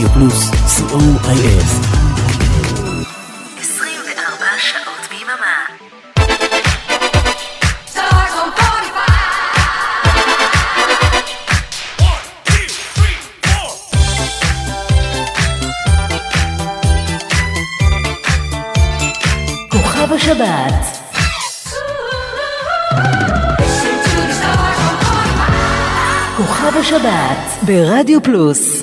רדיו פלוס, co.il 24 שעות ביממה. בשבת. כוכב השבת ברדיו פלוס.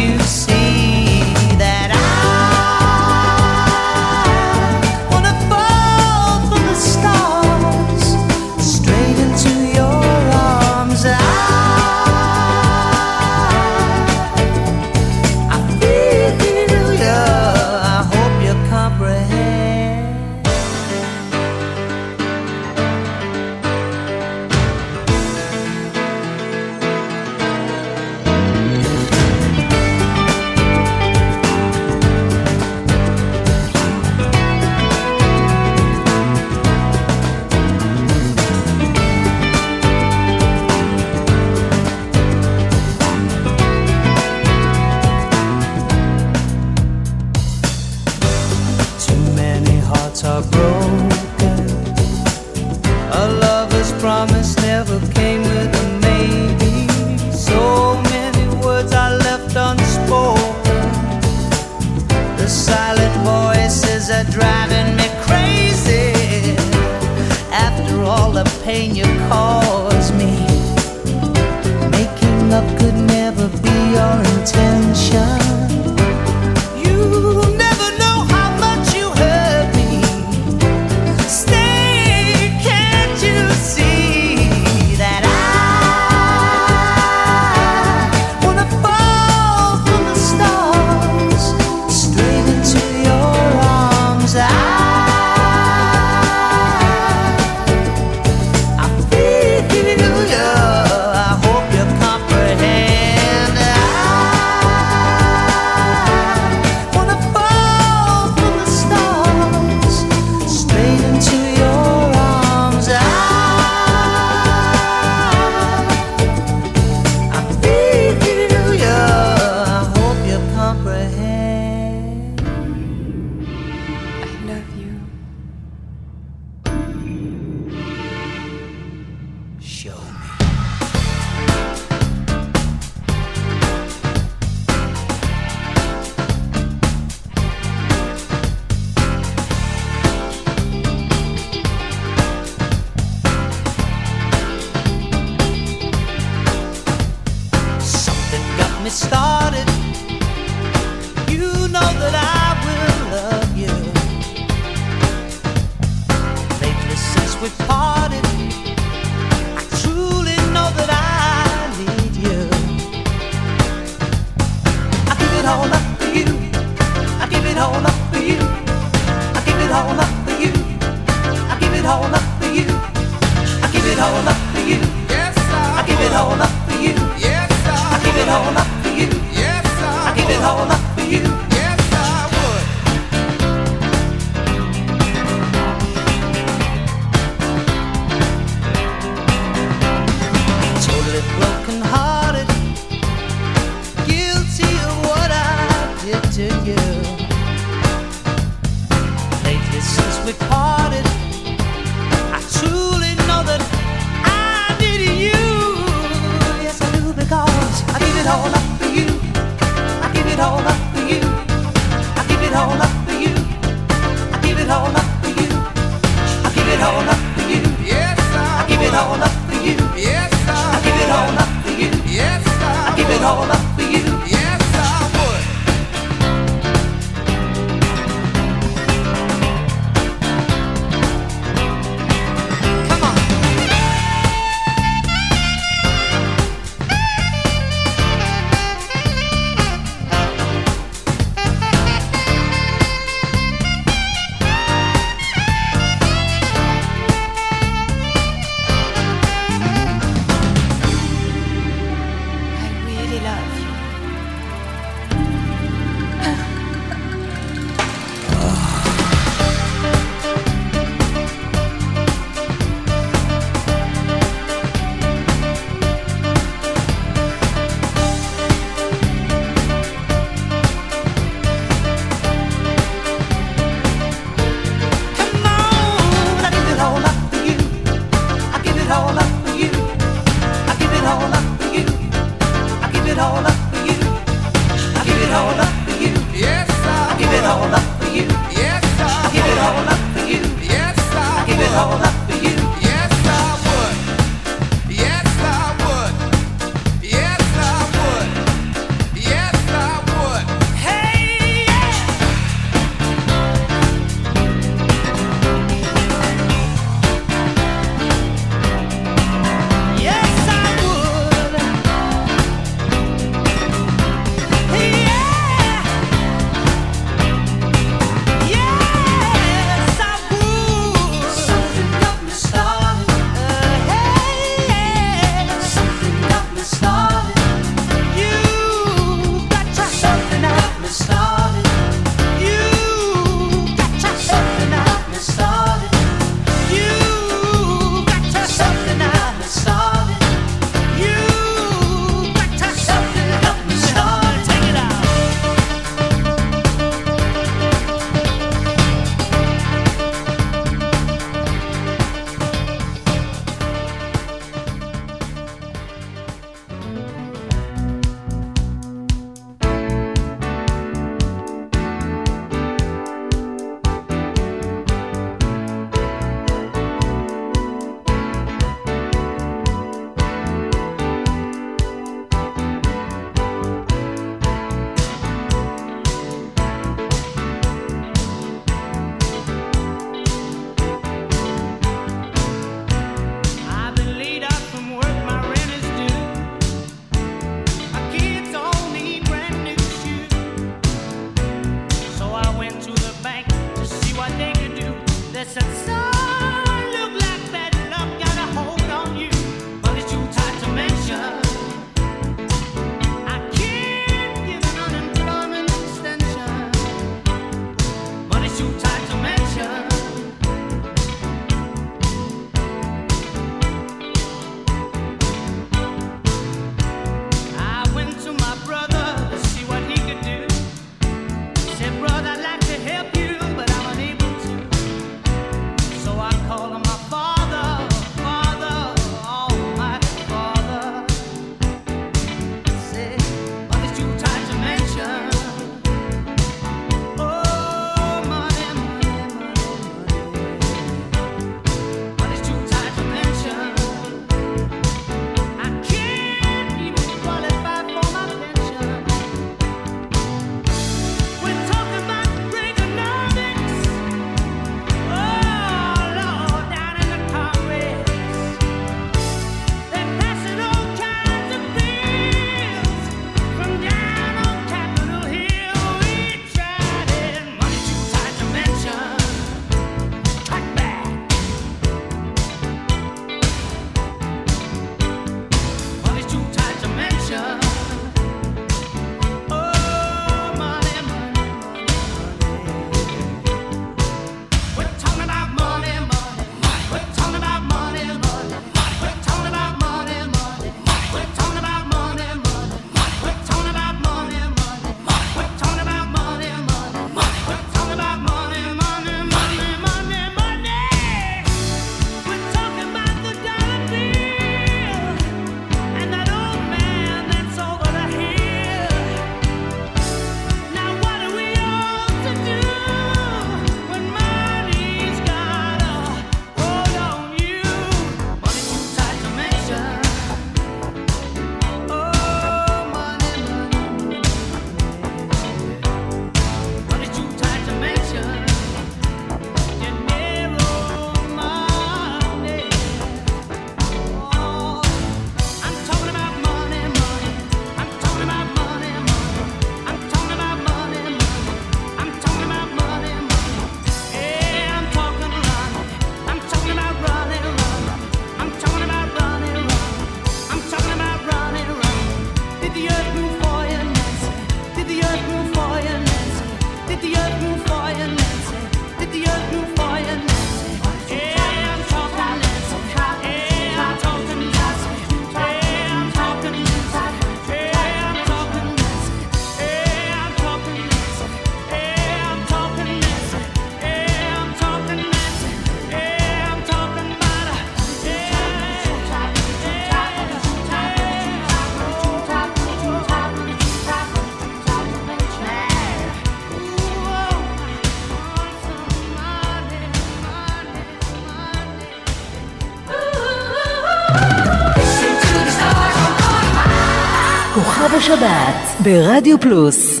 השבת ברדיו פלוס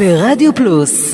ברדיו פלוס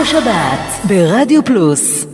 בשבת ברדיו פלוס.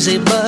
Not constantly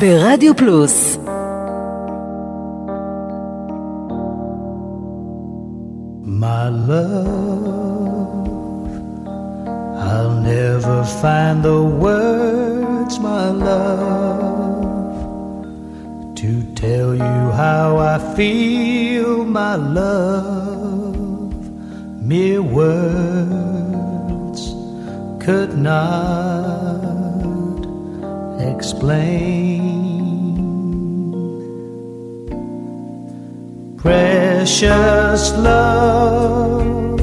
ברדיו פלוס My love, I'll never find the words, my love, to tell you how I feel, my love. Mere words could not explain. Precious love,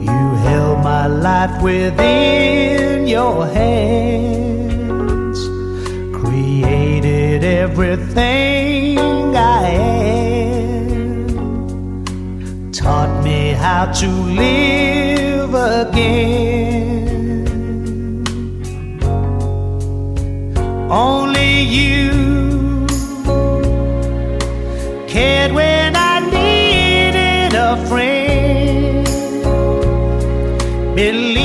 you held my life within your hands, created everything I am, taught me how to live again. Only Believe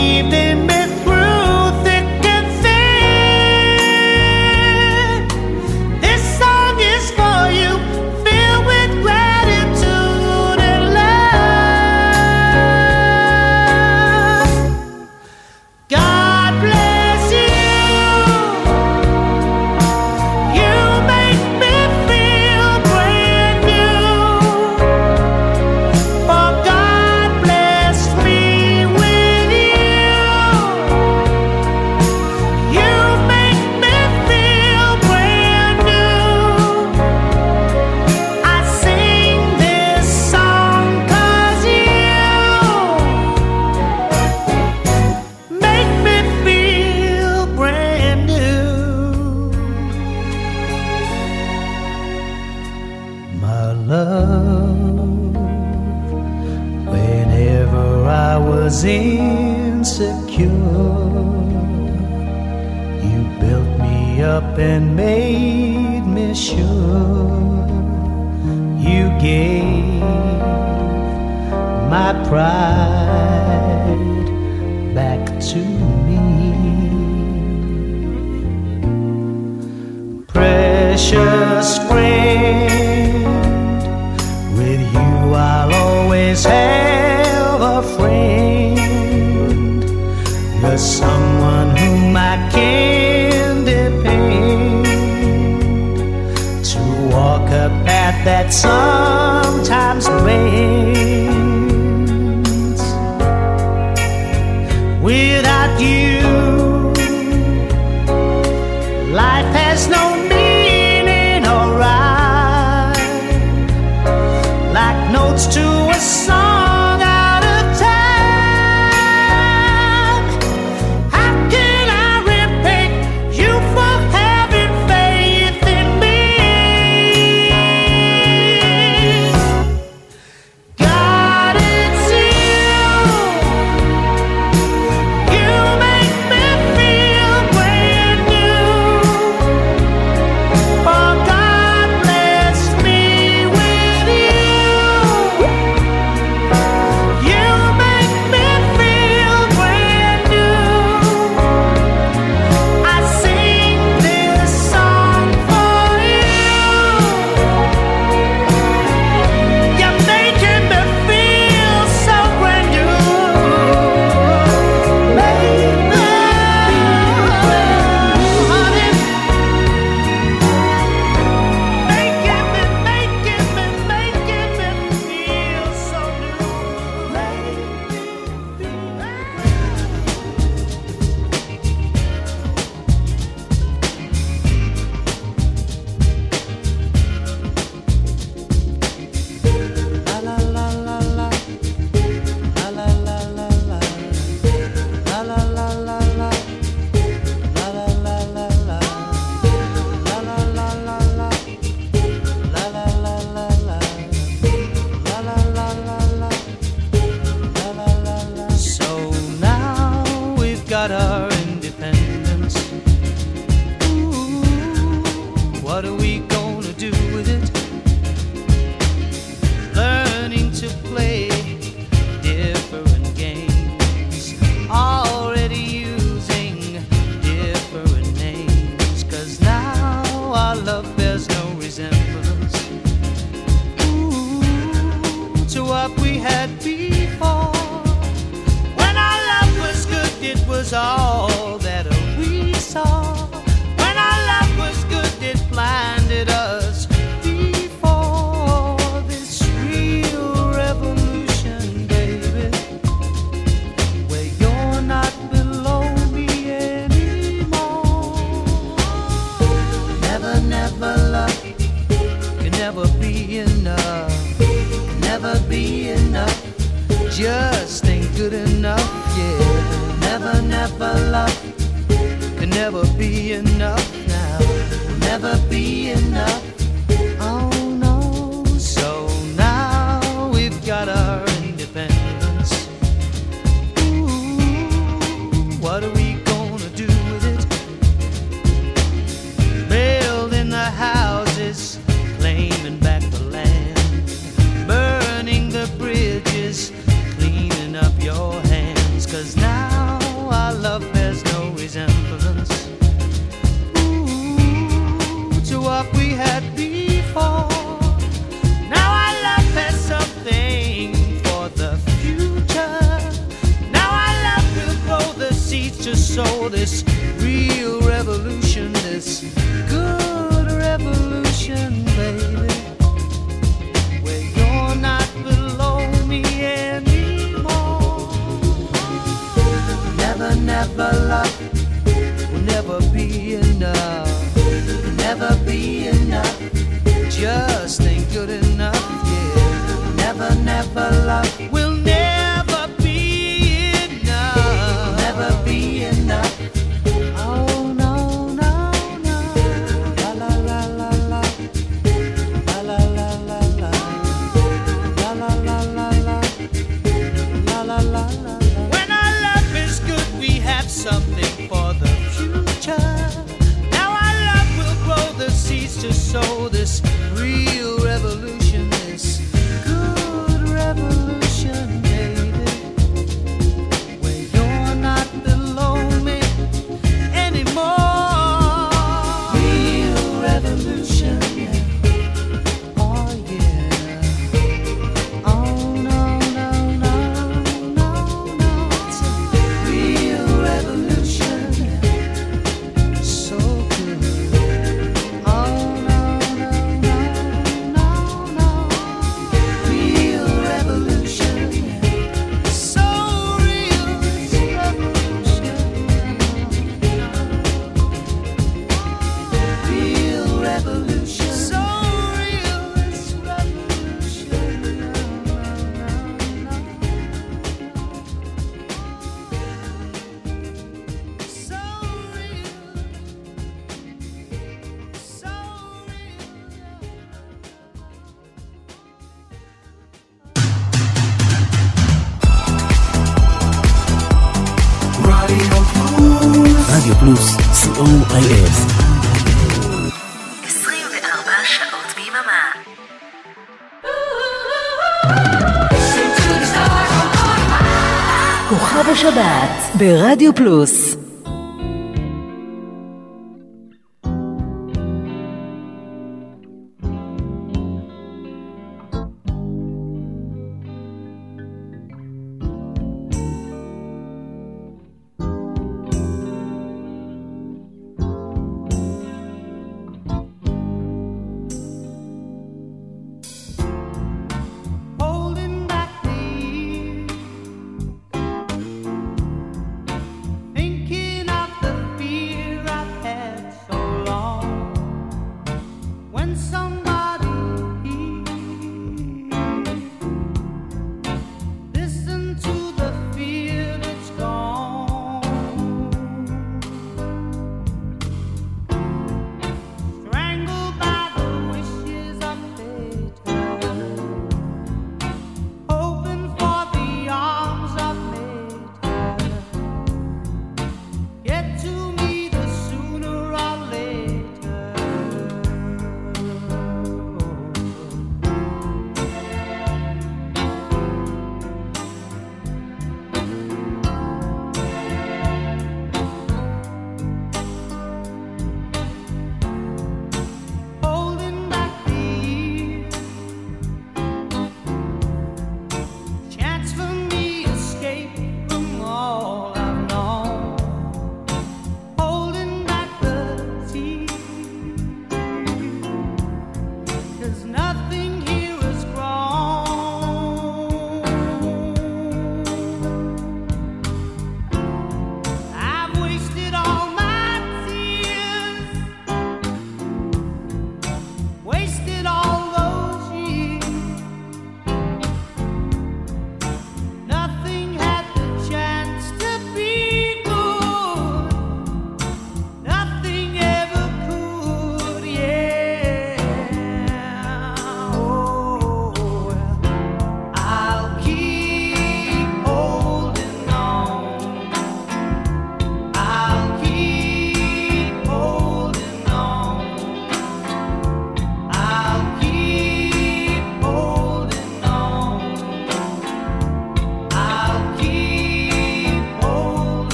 ברדיו פלוס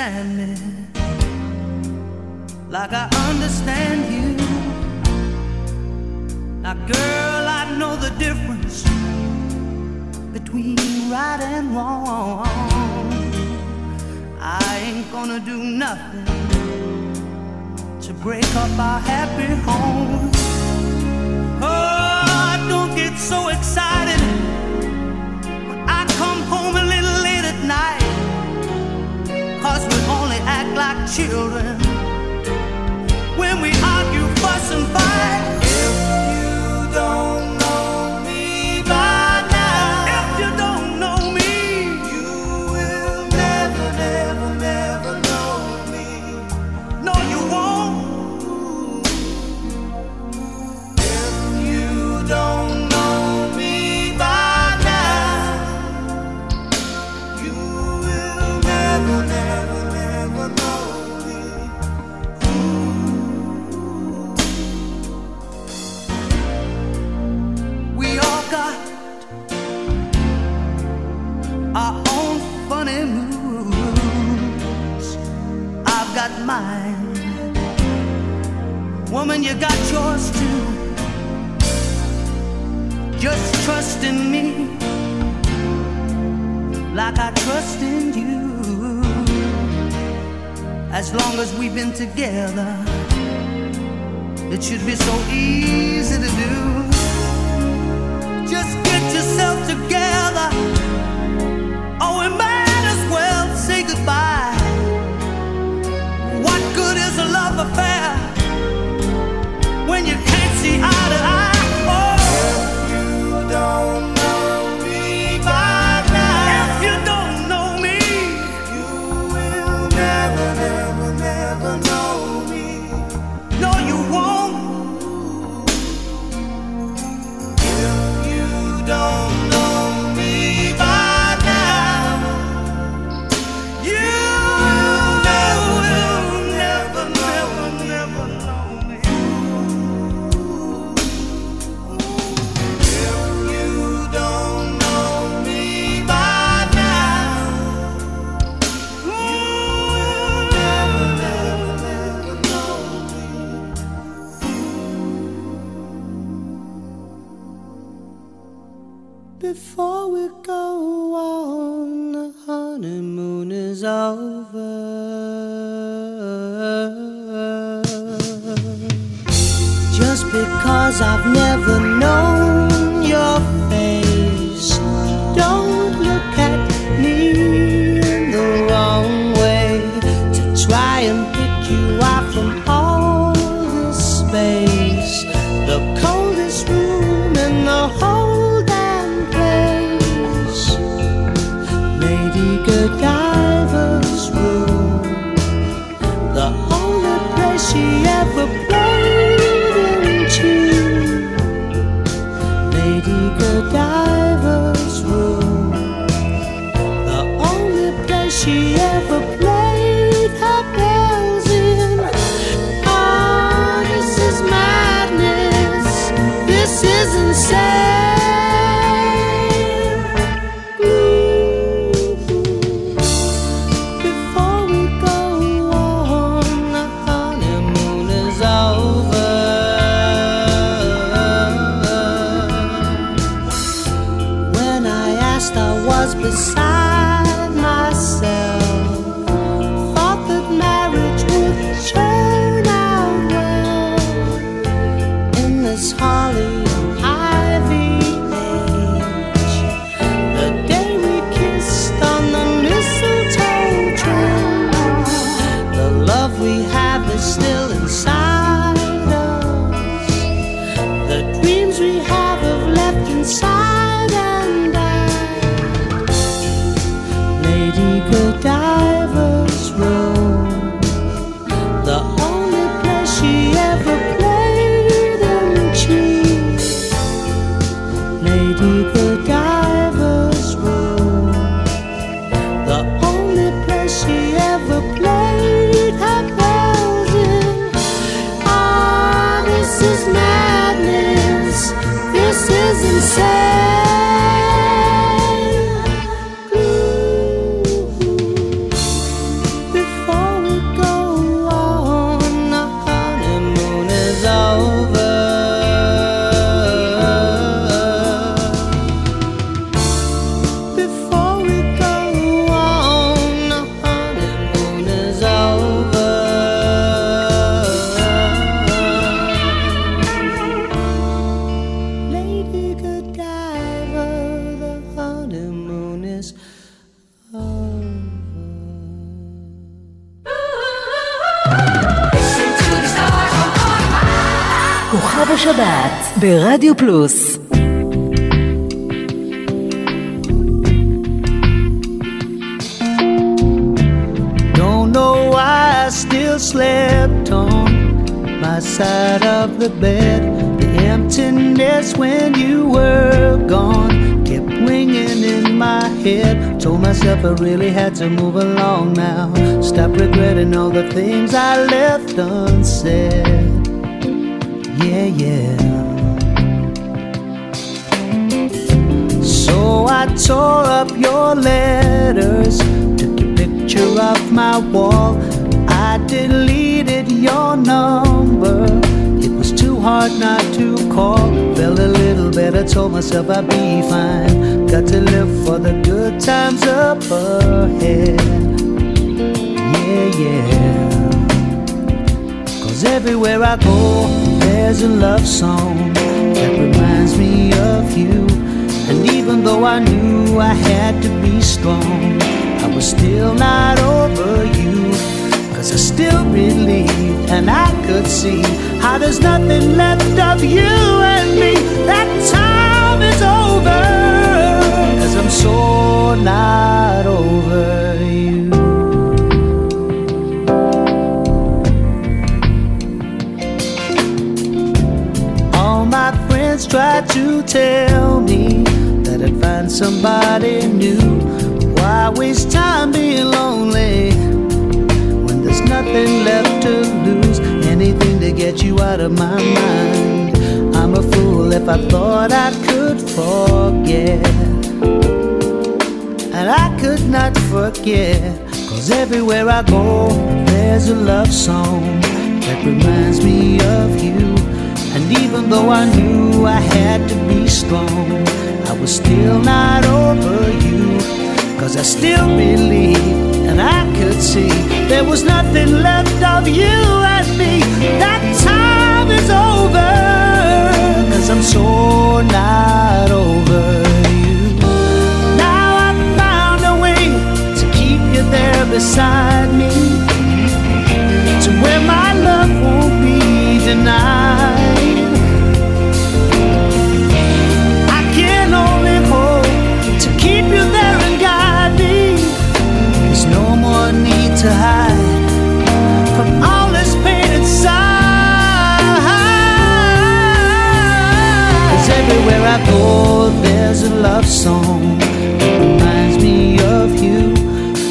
understand together, השבת ברדיו פלוס Don't know why I still slept on my side of the bed. The emptiness when you were gone kept ringing in my head. Told myself I really had to move along now. Stop regretting all the things I left unsaid. Yeah, yeah. So I tore up your letters, took your picture off my wall. I deleted your number. It was too hard not to call. Felt a little better, told myself I'd be fine. Got to live for the good times up ahead. Yeah, yeah. Cause everywhere I go, there's a love song that reminds me of you. And even though I knew I had to be strong, I was still not over you. Cause I still believed and I could see how there's nothing left of you and me. That time is over. Cause I'm so not over you. Tried to tell me that I'd find somebody new. Why waste time being lonely when there's nothing left to lose? Anything to get you out of my mind. I'm a fool if I thought I could forget. And I could not forget. Cause everywhere I go, there's a love song that reminds me of you. And even though I knew I had to be strong, I was still not over you. Cause I still believed and I could see there was nothing left of you and me. That time is over. Cause I'm so not over you. Now I've found a way to keep you there beside me. To where my love won't be denied. From all this pain everywhere I go, there's a love song. That reminds me of you.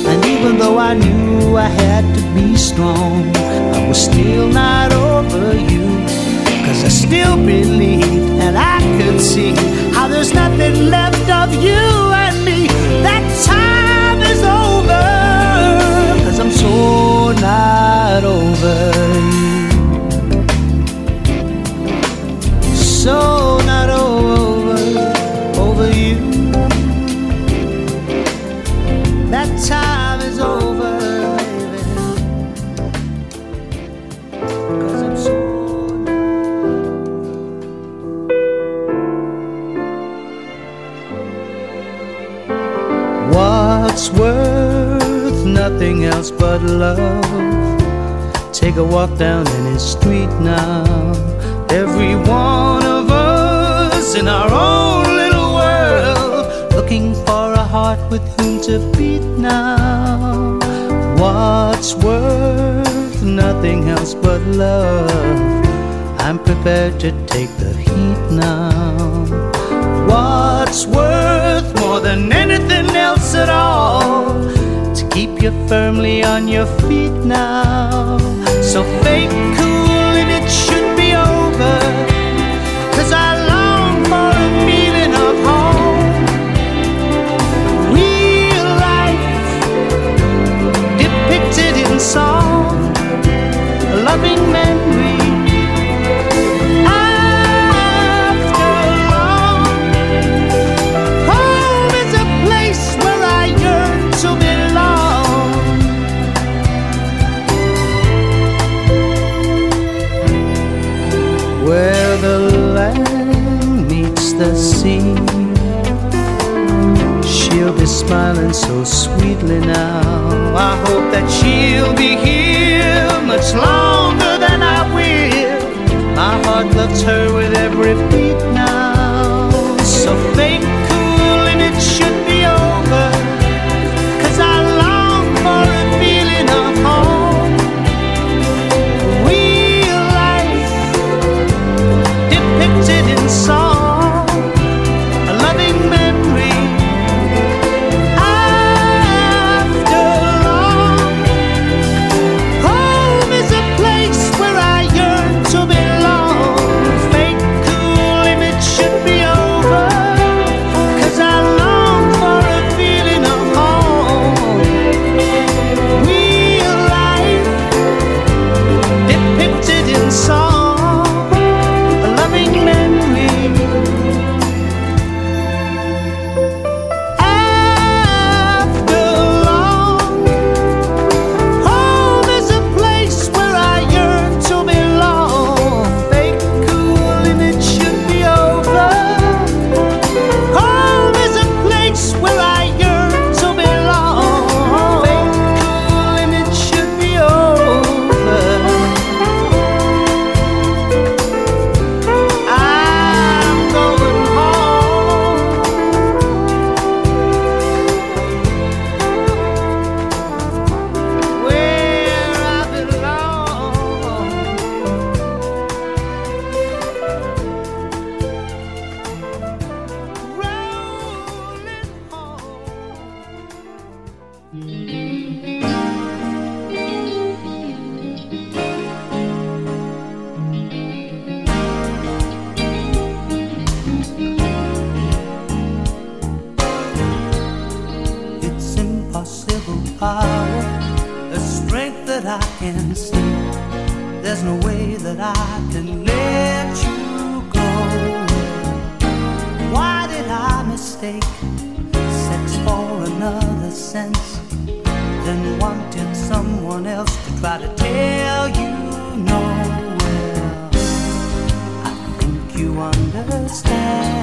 And even though I knew I had to be strong, I was still not over I still believed and I could see how there's nothing left of you over you. So not over, over you. That time is over, baby. Cause I'm so What's worth nothing else but love? Take a walk down any street now. Every one of us in our own little world, looking for a heart with whom to beat now. What's worth nothing else but love? I'm prepared to take the heat now. What's worth more than anything else at all? To keep you firmly on your feet now. So fake cool and it should be over. Cause I long for a feeling of home. Real life depicted in song. A loving memory. smiling so sweetly now. I hope that she'll be here much longer than I will. My heart loves her with every beat now. So faithful. you understand.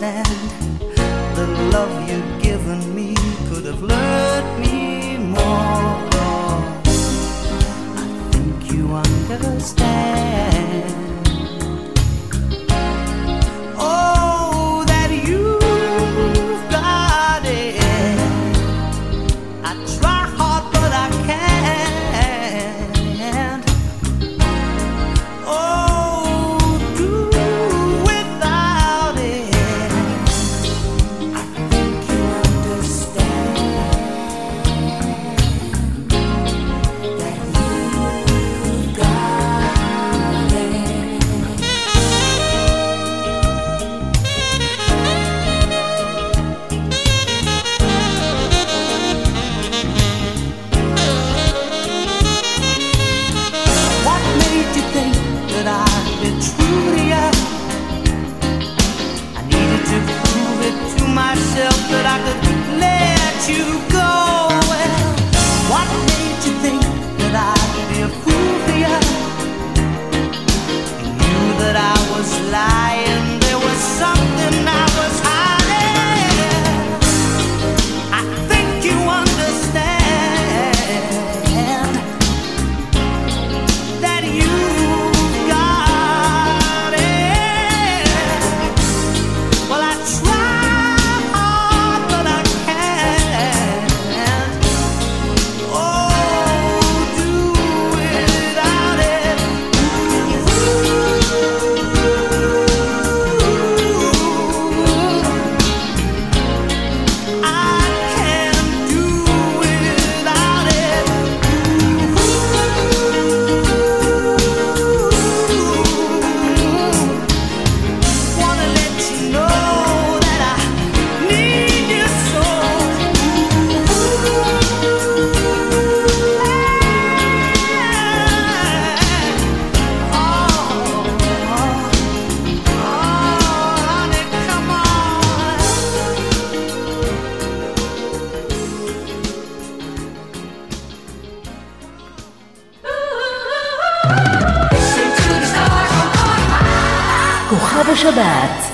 understand the love you've given me could have learned me more. I think you understand.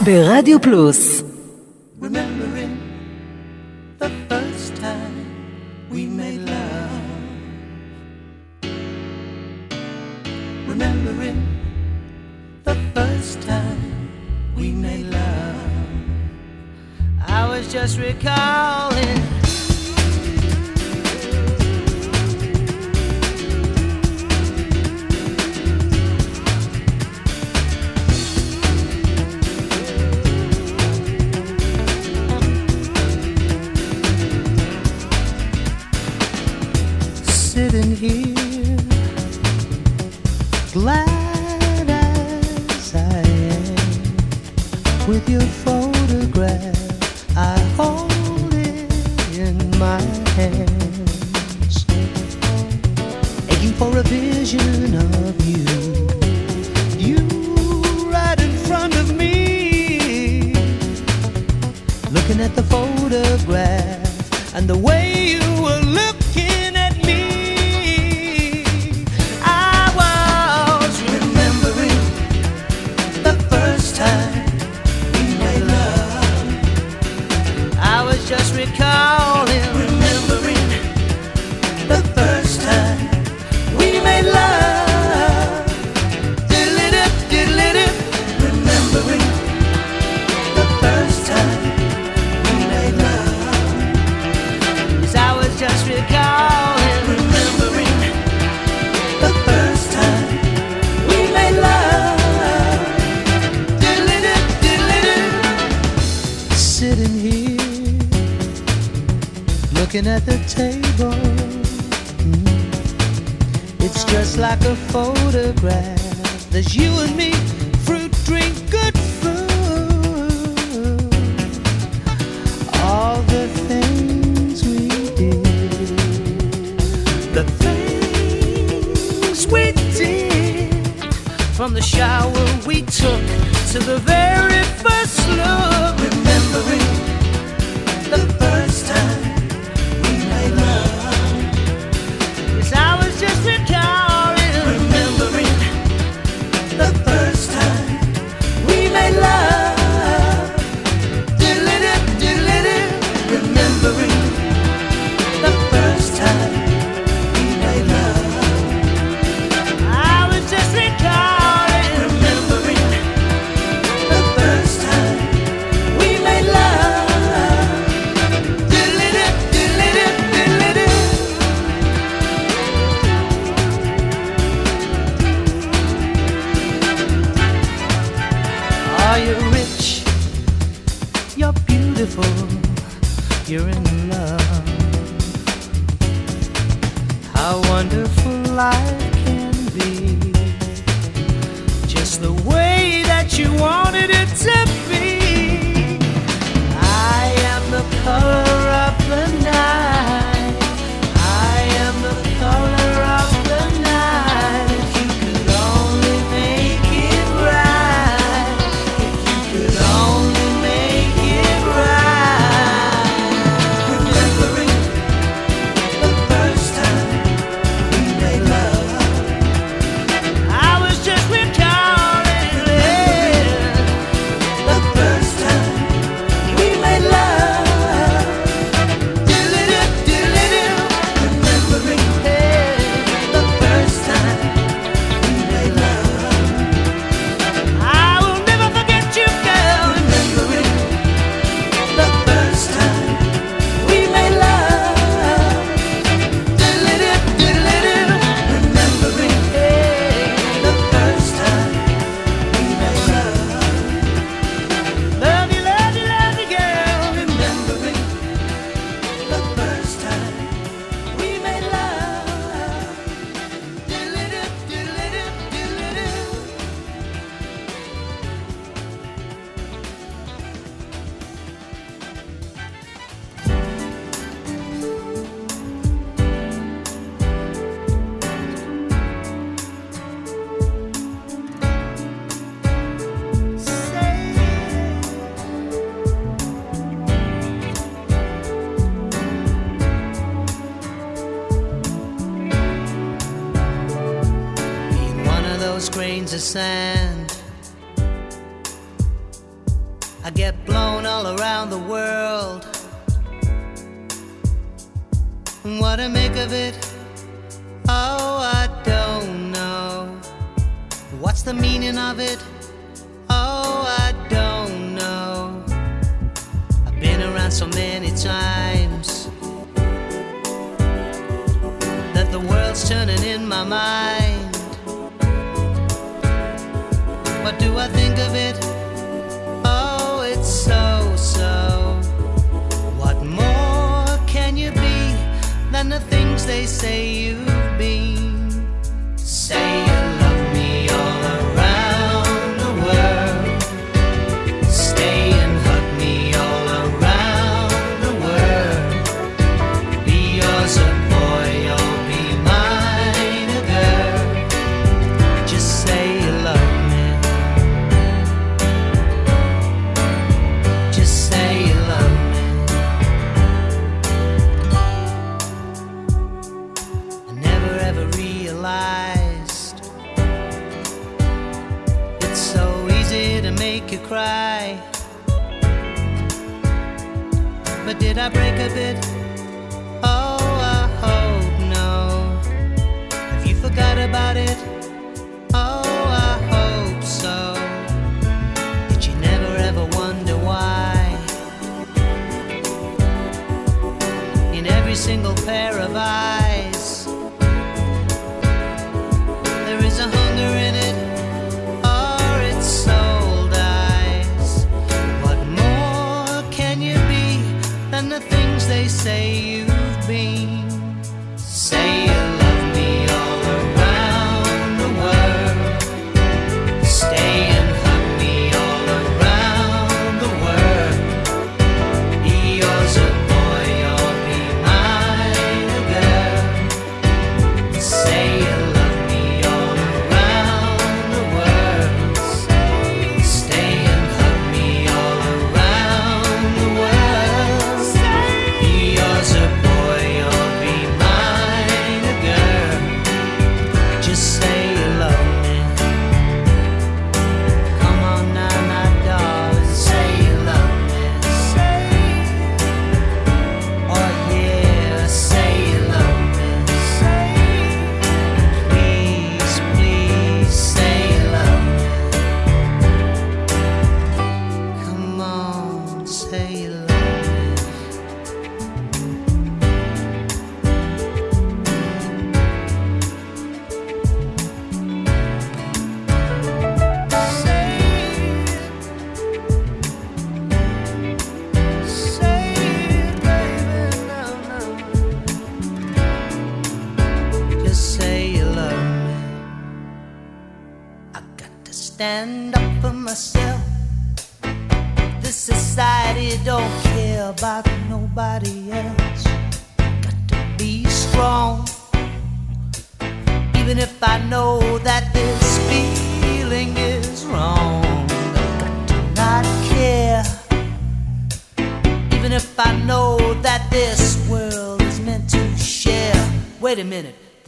ברדיו פלוס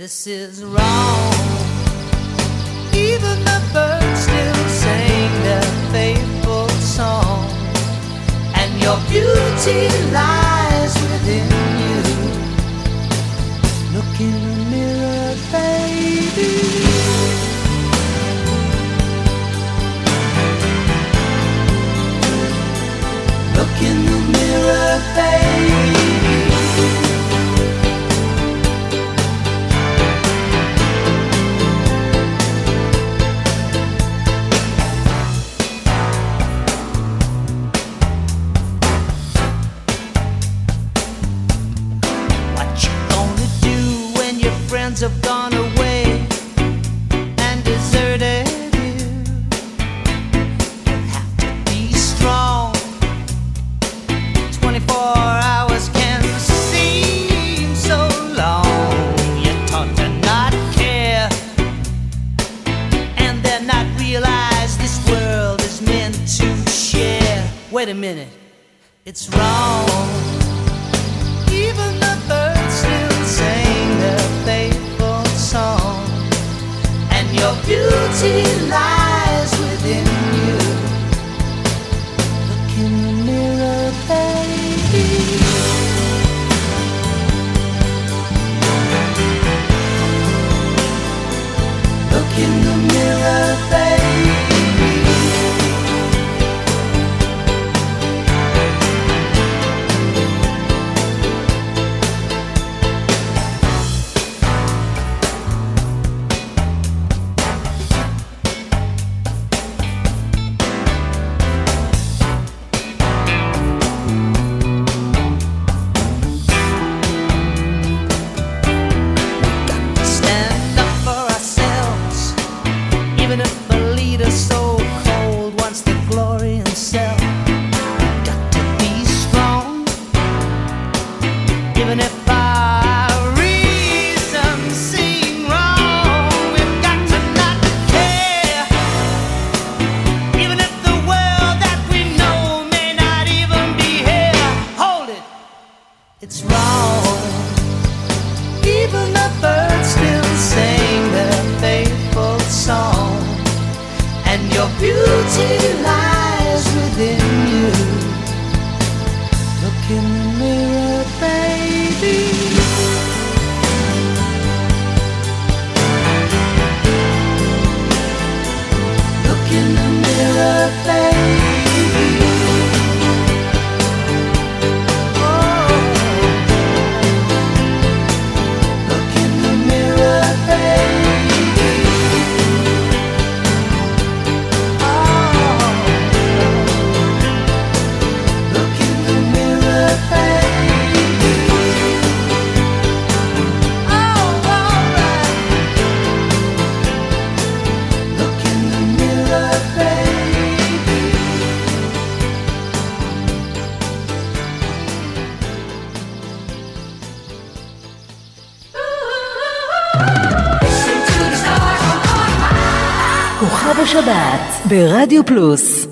this is ברדיו פלוס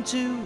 into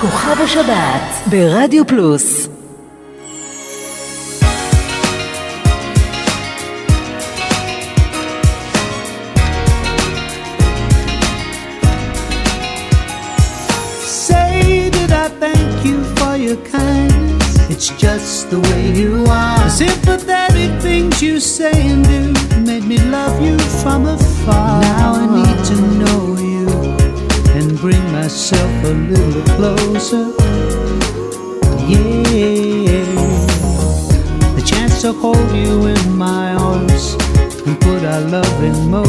כוכב השבת ברדיו פלוס. hold you in my arms and put our love in motion.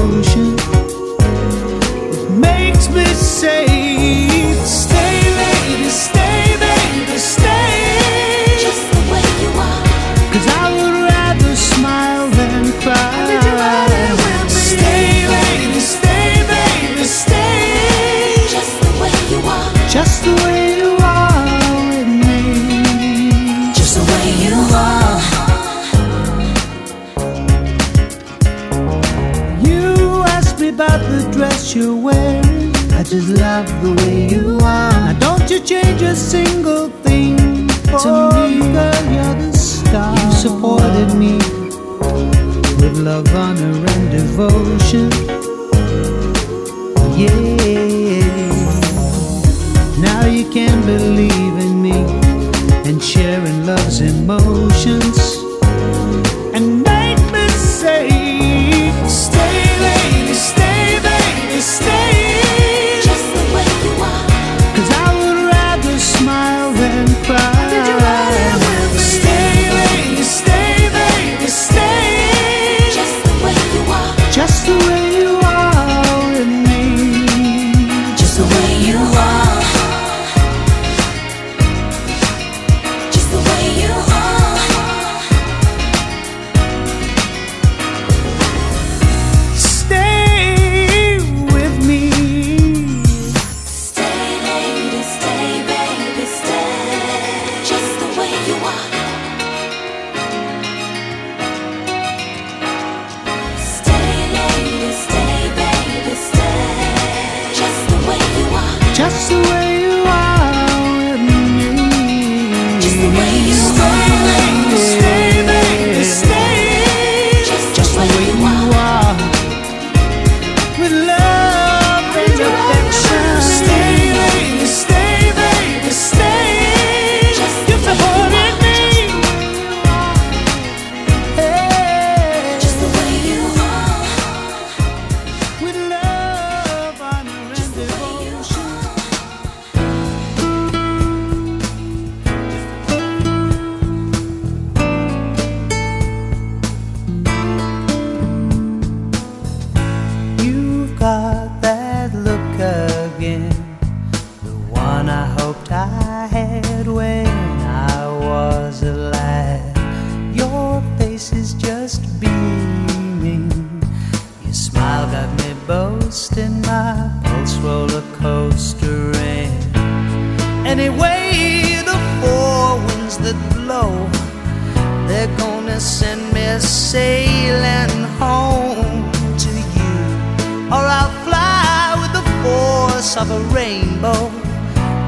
of a rainbow.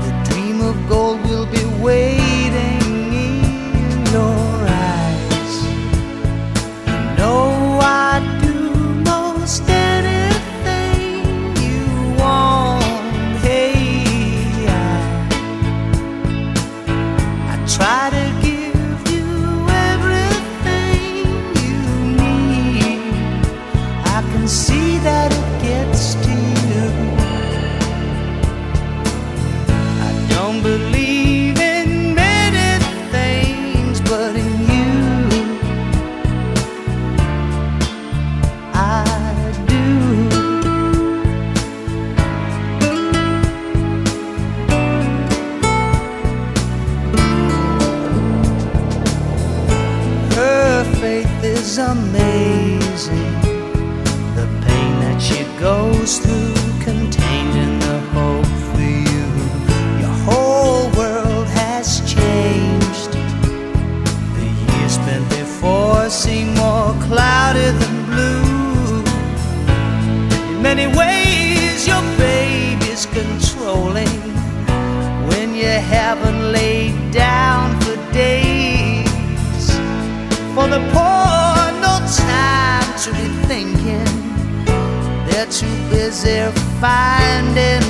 The dream of gold will be waiting. if I did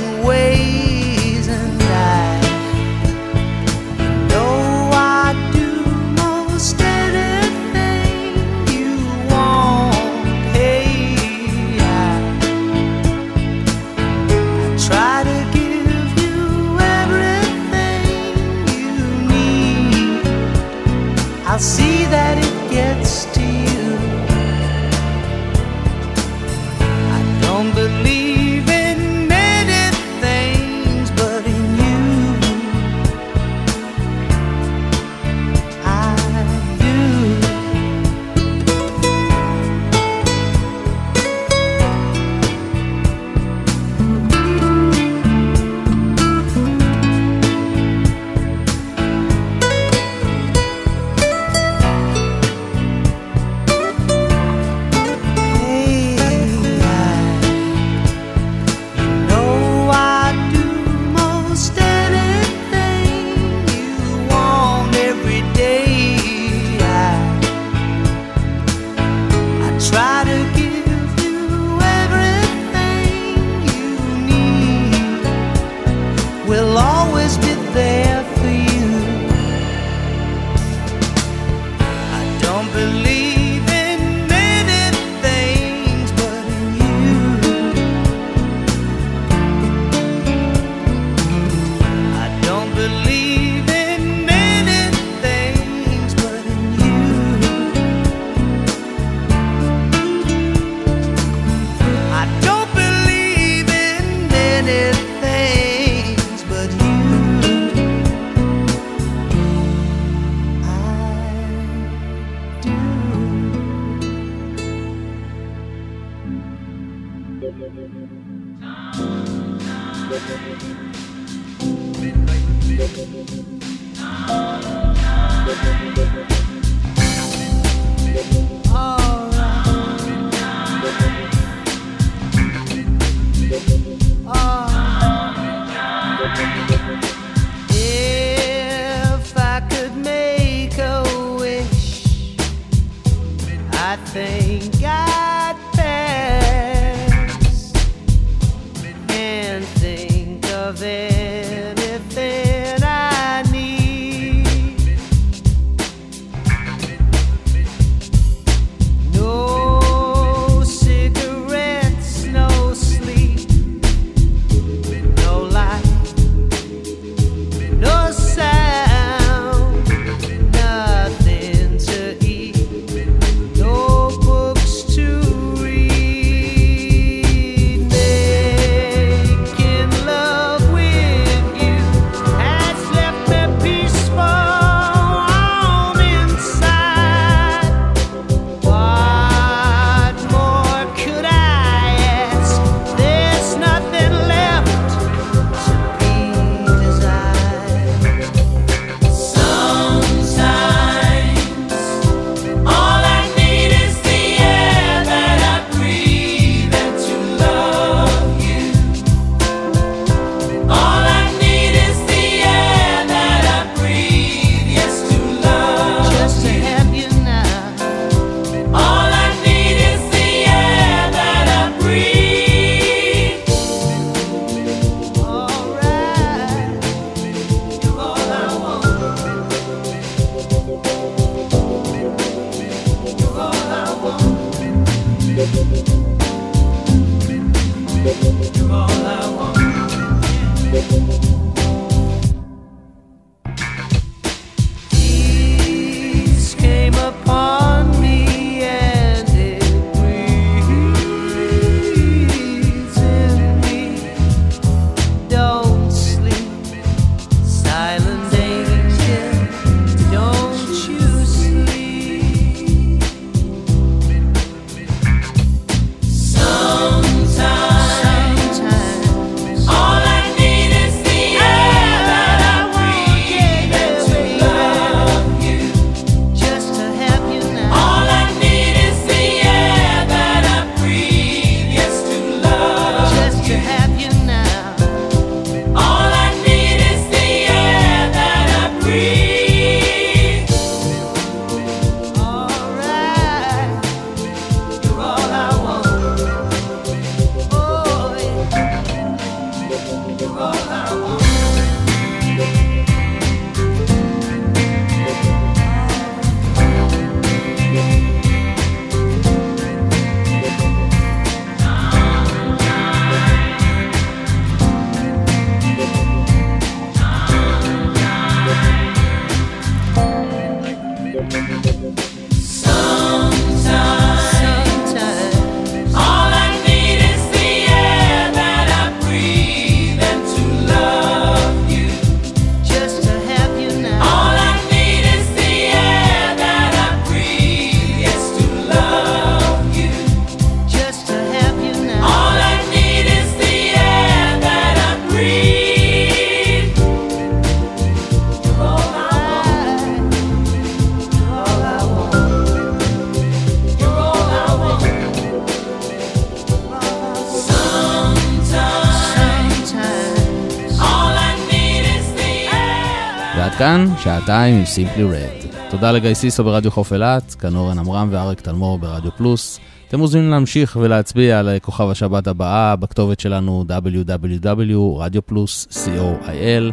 כאן, שעתיים עם סימפלי רד. תודה לגיא סיסו ברדיו חוף אילת, כאן אורן עמרם ואריק תלמור ברדיו פלוס. אתם מוזמנים להמשיך ולהצביע על כוכב השבת הבאה בכתובת שלנו www.radioplus.co.il.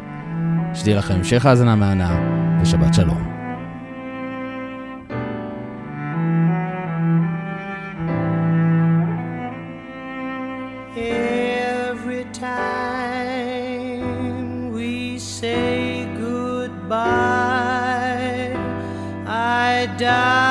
שתהיה לכם המשך האזנה מהנה ושבת שלום. ya.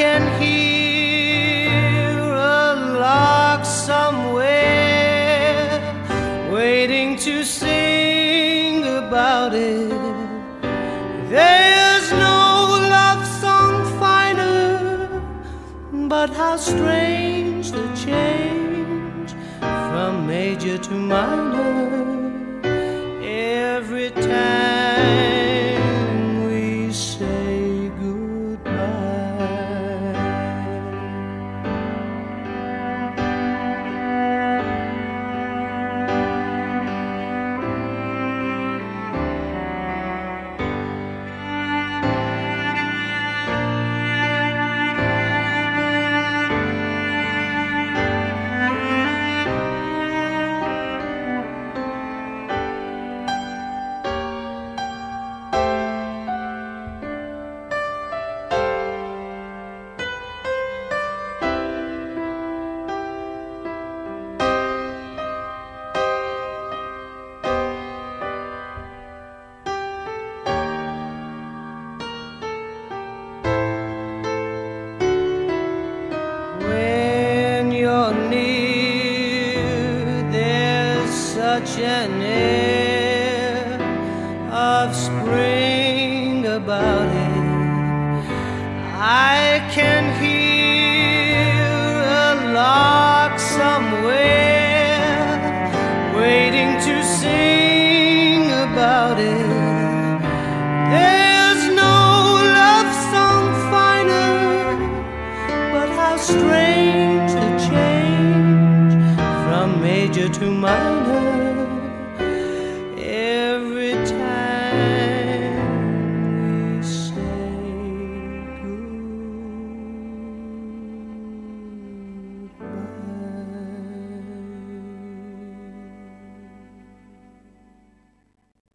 can hear a lark somewhere waiting to sing about it. There's no love song finer, but how strange the change from major to minor every time.